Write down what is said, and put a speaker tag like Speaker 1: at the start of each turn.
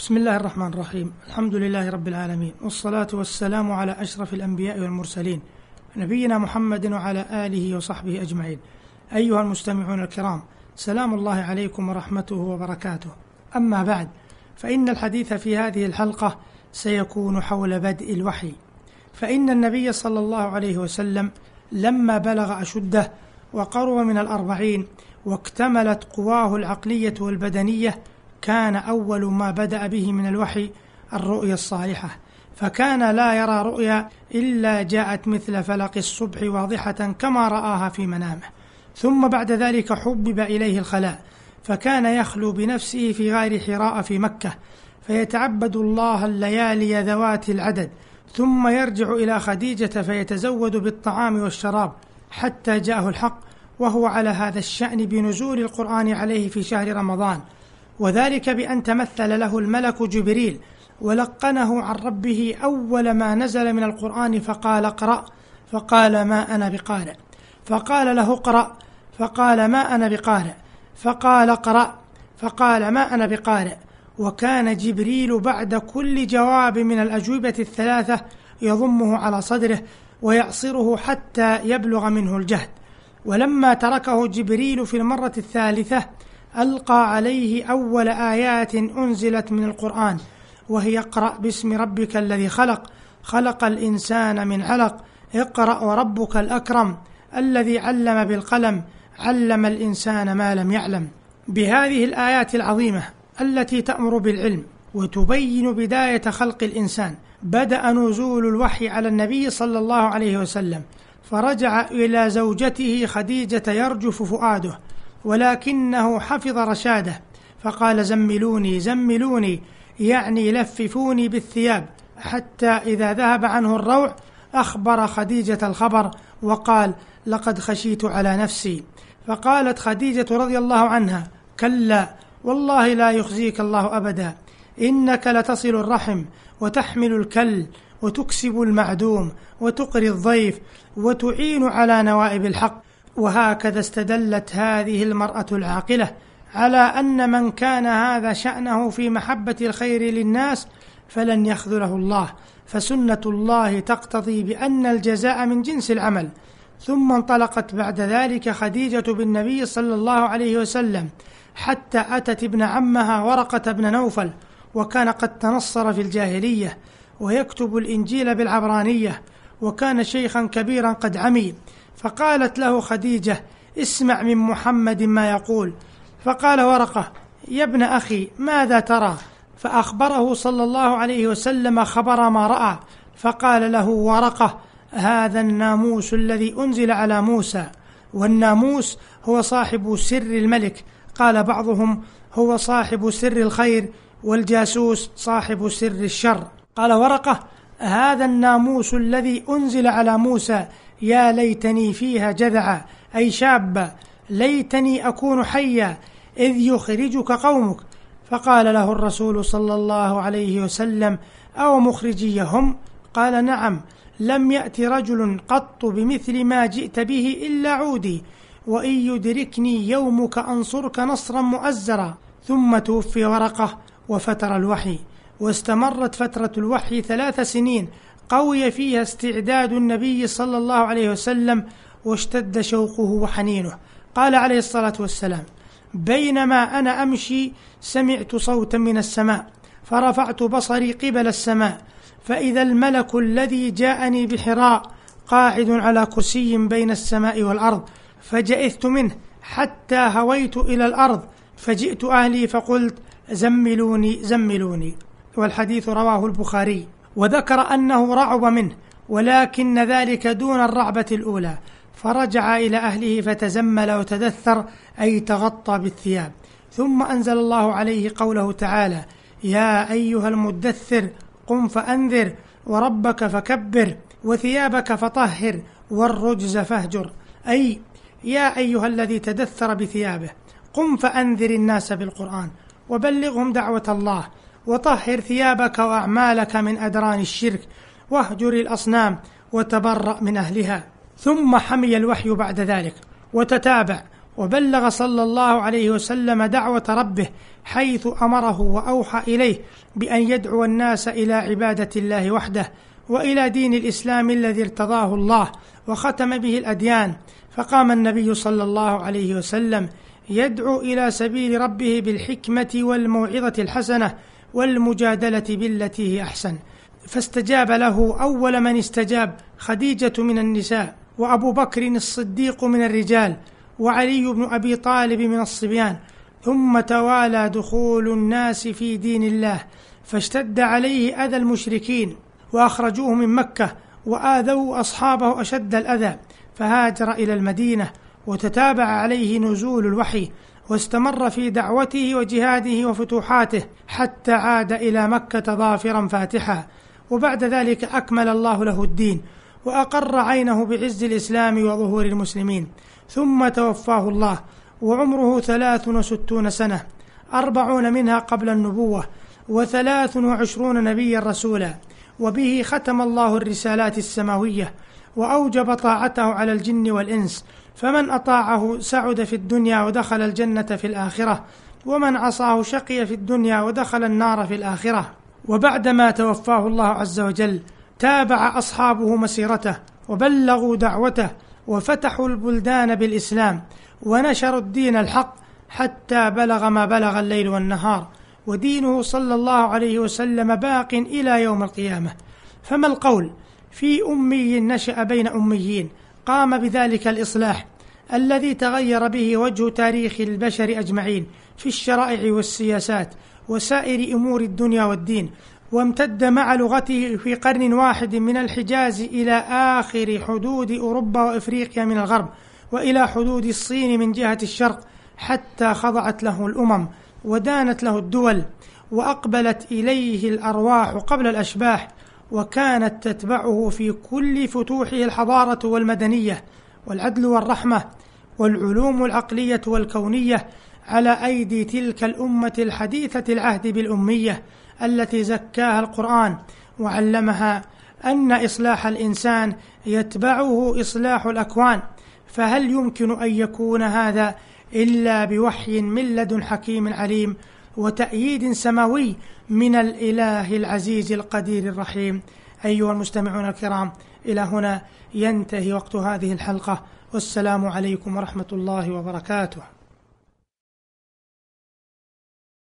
Speaker 1: بسم الله الرحمن الرحيم. الحمد لله رب العالمين والصلاة والسلام على أشرف الأنبياء والمرسلين نبينا محمد وعلى آله وصحبه أجمعين. أيها المستمعون الكرام سلام الله عليكم ورحمته وبركاته. أما بعد فإن الحديث في هذه الحلقة سيكون حول بدء الوحي. فإن النبي صلى الله عليه وسلم لما بلغ أشده وقرب من الأربعين واكتملت قواه العقلية والبدنية كان أول ما بدأ به من الوحي الرؤيا الصالحة فكان لا يرى رؤيا إلا جاءت مثل فلق الصبح واضحة كما رآها في منامه. ثم بعد ذلك حبب إليه الخلاء فكان يخلو بنفسه في غار حراء في مكة فيتعبد الله الليالي ذوات العدد ثم يرجع إلى خديجة فيتزود بالطعام والشراب حتى جاءه الحق وهو على هذا الشأن بنزول القرآن عليه في شهر رمضان. وذلك بأن تمثل له الملك جبريل ولقنه عن ربه أول ما نزل من القرآن فقال اقرأ فقال ما أنا بقارئ. فقال له اقرأ فقال ما أنا بقارئ. فقال اقرأ فقال ما أنا بقارئ. وكان جبريل بعد كل جواب من الأجوبة الثلاثة يضمه على صدره ويعصره حتى يبلغ منه الجهد. ولما تركه جبريل في المرة الثالثة ألقى عليه أول آيات أنزلت من القرآن وهي اقرأ باسم ربك الذي خلق خلق الإنسان من علق اقرأ وربك الأكرم الذي علم بالقلم علم الإنسان ما لم يعلم. بهذه الآيات العظيمة التي تأمر بالعلم وتبين بداية خلق الإنسان بدأ نزول الوحي على النبي صلى الله عليه وسلم فرجع إلى زوجته خديجة يرجف فؤاده. ولكنه حفظ رشاده فقال زملوني زملوني يعني لففوني بالثياب. حتى إذا ذهب عنه الروع أخبر خديجة الخبر وقال لقد خشيت على نفسي. فقالت خديجة رضي الله عنها كلا والله لا يخزيك الله أبدا إنك لتصل الرحم وتحمل الكل وتكسب المعدوم وتقري الضيف وتعين على نوائب الحق. وهكذا استدلت هذه المرأة العاقلة على أن من كان هذا شأنه في محبة الخير للناس فلن يخذله الله فسنة الله تقتضي بأن الجزاء من جنس العمل. ثم انطلقت بعد ذلك خديجة بالنبي صلى الله عليه وسلم حتى أتت ابن عمها ورقة بن نوفل وكان قد تنصر في الجاهلية ويكتب الإنجيل بالعبرانية وكان شيخا كبيرا قد عمي. فقالت له خديجة اسمع من محمد ما يقول. فقال ورقة يا ابن أخي ماذا ترى؟ فأخبره صلى الله عليه وسلم خبر ما رأى فقال له ورقة هذا الناموس الذي أنزل على موسى والناموس هو صاحب سر الملك. قال بعضهم هو صاحب سر الخير والجاسوس صاحب سر الشر. قال ورقة هذا الناموس الذي أنزل على موسى يا ليتني فيها جذعا أي شابا ليتني أكون حيا إذ يخرجك قومك. فقال له الرسول صلى الله عليه وسلم أو مخرجيهم؟ قال نعم لم يأت رجل قط بمثل ما جئت به إلا عودي وإن يدركني يومك أنصرك نصرا مؤزرا. ثم توفي ورقة وفتر الوحي واستمرت فترة الوحي ثلاث سنين قوي فيها استعداد النبي صلى الله عليه وسلم واشتد شوقه وحنينه. قال عليه الصلاة والسلام بينما أنا أمشي سمعت صوتا من السماء فرفعت بصري قبل السماء فإذا الملك الذي جاءني بحراء قاعد على كرسي بين السماء والأرض فجئثت منه حتى هويت إلى الأرض فجئت أهلي فقلت زملوني زملوني. والحديث رواه البخاري. وذكر أنه رعب منه ولكن ذلك دون الرعبة الأولى. فرجع إلى أهله فتزمل وتدثر أي تغطى بالثياب. ثم أنزل الله عليه قوله تعالى يا أيها المدثر قم فأنذر وربك فكبر وثيابك فطهر والرجز فاهجر. أي يا أيها الذي تدثر بثيابه قم فأنذر الناس بالقرآن وبلغهم دعوة الله وطهر ثيابك وأعمالك من أدران الشرك واهجر الأصنام وتبرأ من أهلها. ثم حمي الوحي بعد ذلك وتتابع وبلغ صلى الله عليه وسلم دعوة ربه حيث أمره وأوحى إليه بأن يدعو الناس إلى عبادة الله وحده وإلى دين الإسلام الذي ارتضاه الله وختم به الأديان. فقام النبي صلى الله عليه وسلم يدعو إلى سبيل ربه بالحكمة والموعظة الحسنة والمجادلة بالتي هي أحسن. فاستجاب له أول من استجاب خديجة من النساء وأبو بكر الصديق من الرجال وعلي بن أبي طالب من الصبيان. ثم توالى دخول الناس في دين الله فاشتد عليه أذى المشركين وأخرجوه من مكة وآذوا أصحابه أشد الأذى فهاجر إلى المدينة وتتابع عليه نزول الوحي. واستمر في دعوته وجهاده وفتوحاته حتى عاد إلى مكة ظافرا فاتحا. وبعد ذلك أكمل الله له الدين وأقر عينه بعز الإسلام وظهور المسلمين. ثم توفاه الله وعمره ثلاث وستون سنة أربعون منها قبل النبوة وثلاث وعشرون نبيا رسولا. وبه ختم الله الرسالات السماوية وأوجب طاعته على الجن والإنس فمن أطاعه سعد في الدنيا ودخل الجنة في الآخرة ومن عصاه شقي في الدنيا ودخل النار في الآخرة. وبعدما توفاه الله عز وجل تابع أصحابه مسيرته وبلغوا دعوته وفتحوا البلدان بالإسلام ونشروا الدين الحق حتى بلغ ما بلغ الليل والنهار. ودينه صلى الله عليه وسلم باق إلى يوم القيامة. فما القول؟ في أمي نشأ بين أميين قام بذلك الإصلاح الذي تغير به وجه تاريخ البشر أجمعين في الشرائع والسياسات وسائر أمور الدنيا والدين وامتد مع لغته في قرن واحد من الحجاز إلى آخر حدود أوروبا وإفريقيا من الغرب وإلى حدود الصين من جهة الشرق حتى خضعت له الأمم ودانت له الدول وأقبلت إليه الأرواح قبل الأشباح وكانت تتبعه في كل فتوحه الحضارة والمدنية. والعدل والرحمة والعلوم العقلية والكونية على أيدي تلك الأمة الحديثة العهد بالأمية التي زكاها القرآن وعلمها أن إصلاح الإنسان يتبعه إصلاح الأكوان فهل يمكن أن يكون هذا إلا بوحي من لدن حكيم عليم وتأييد سماوي من الإله العزيز القدير الرحيم؟ أيها المستمعون الكرام إلى هنا ينتهي وقت هذه الحلقة. والسلام عليكم ورحمة الله وبركاته.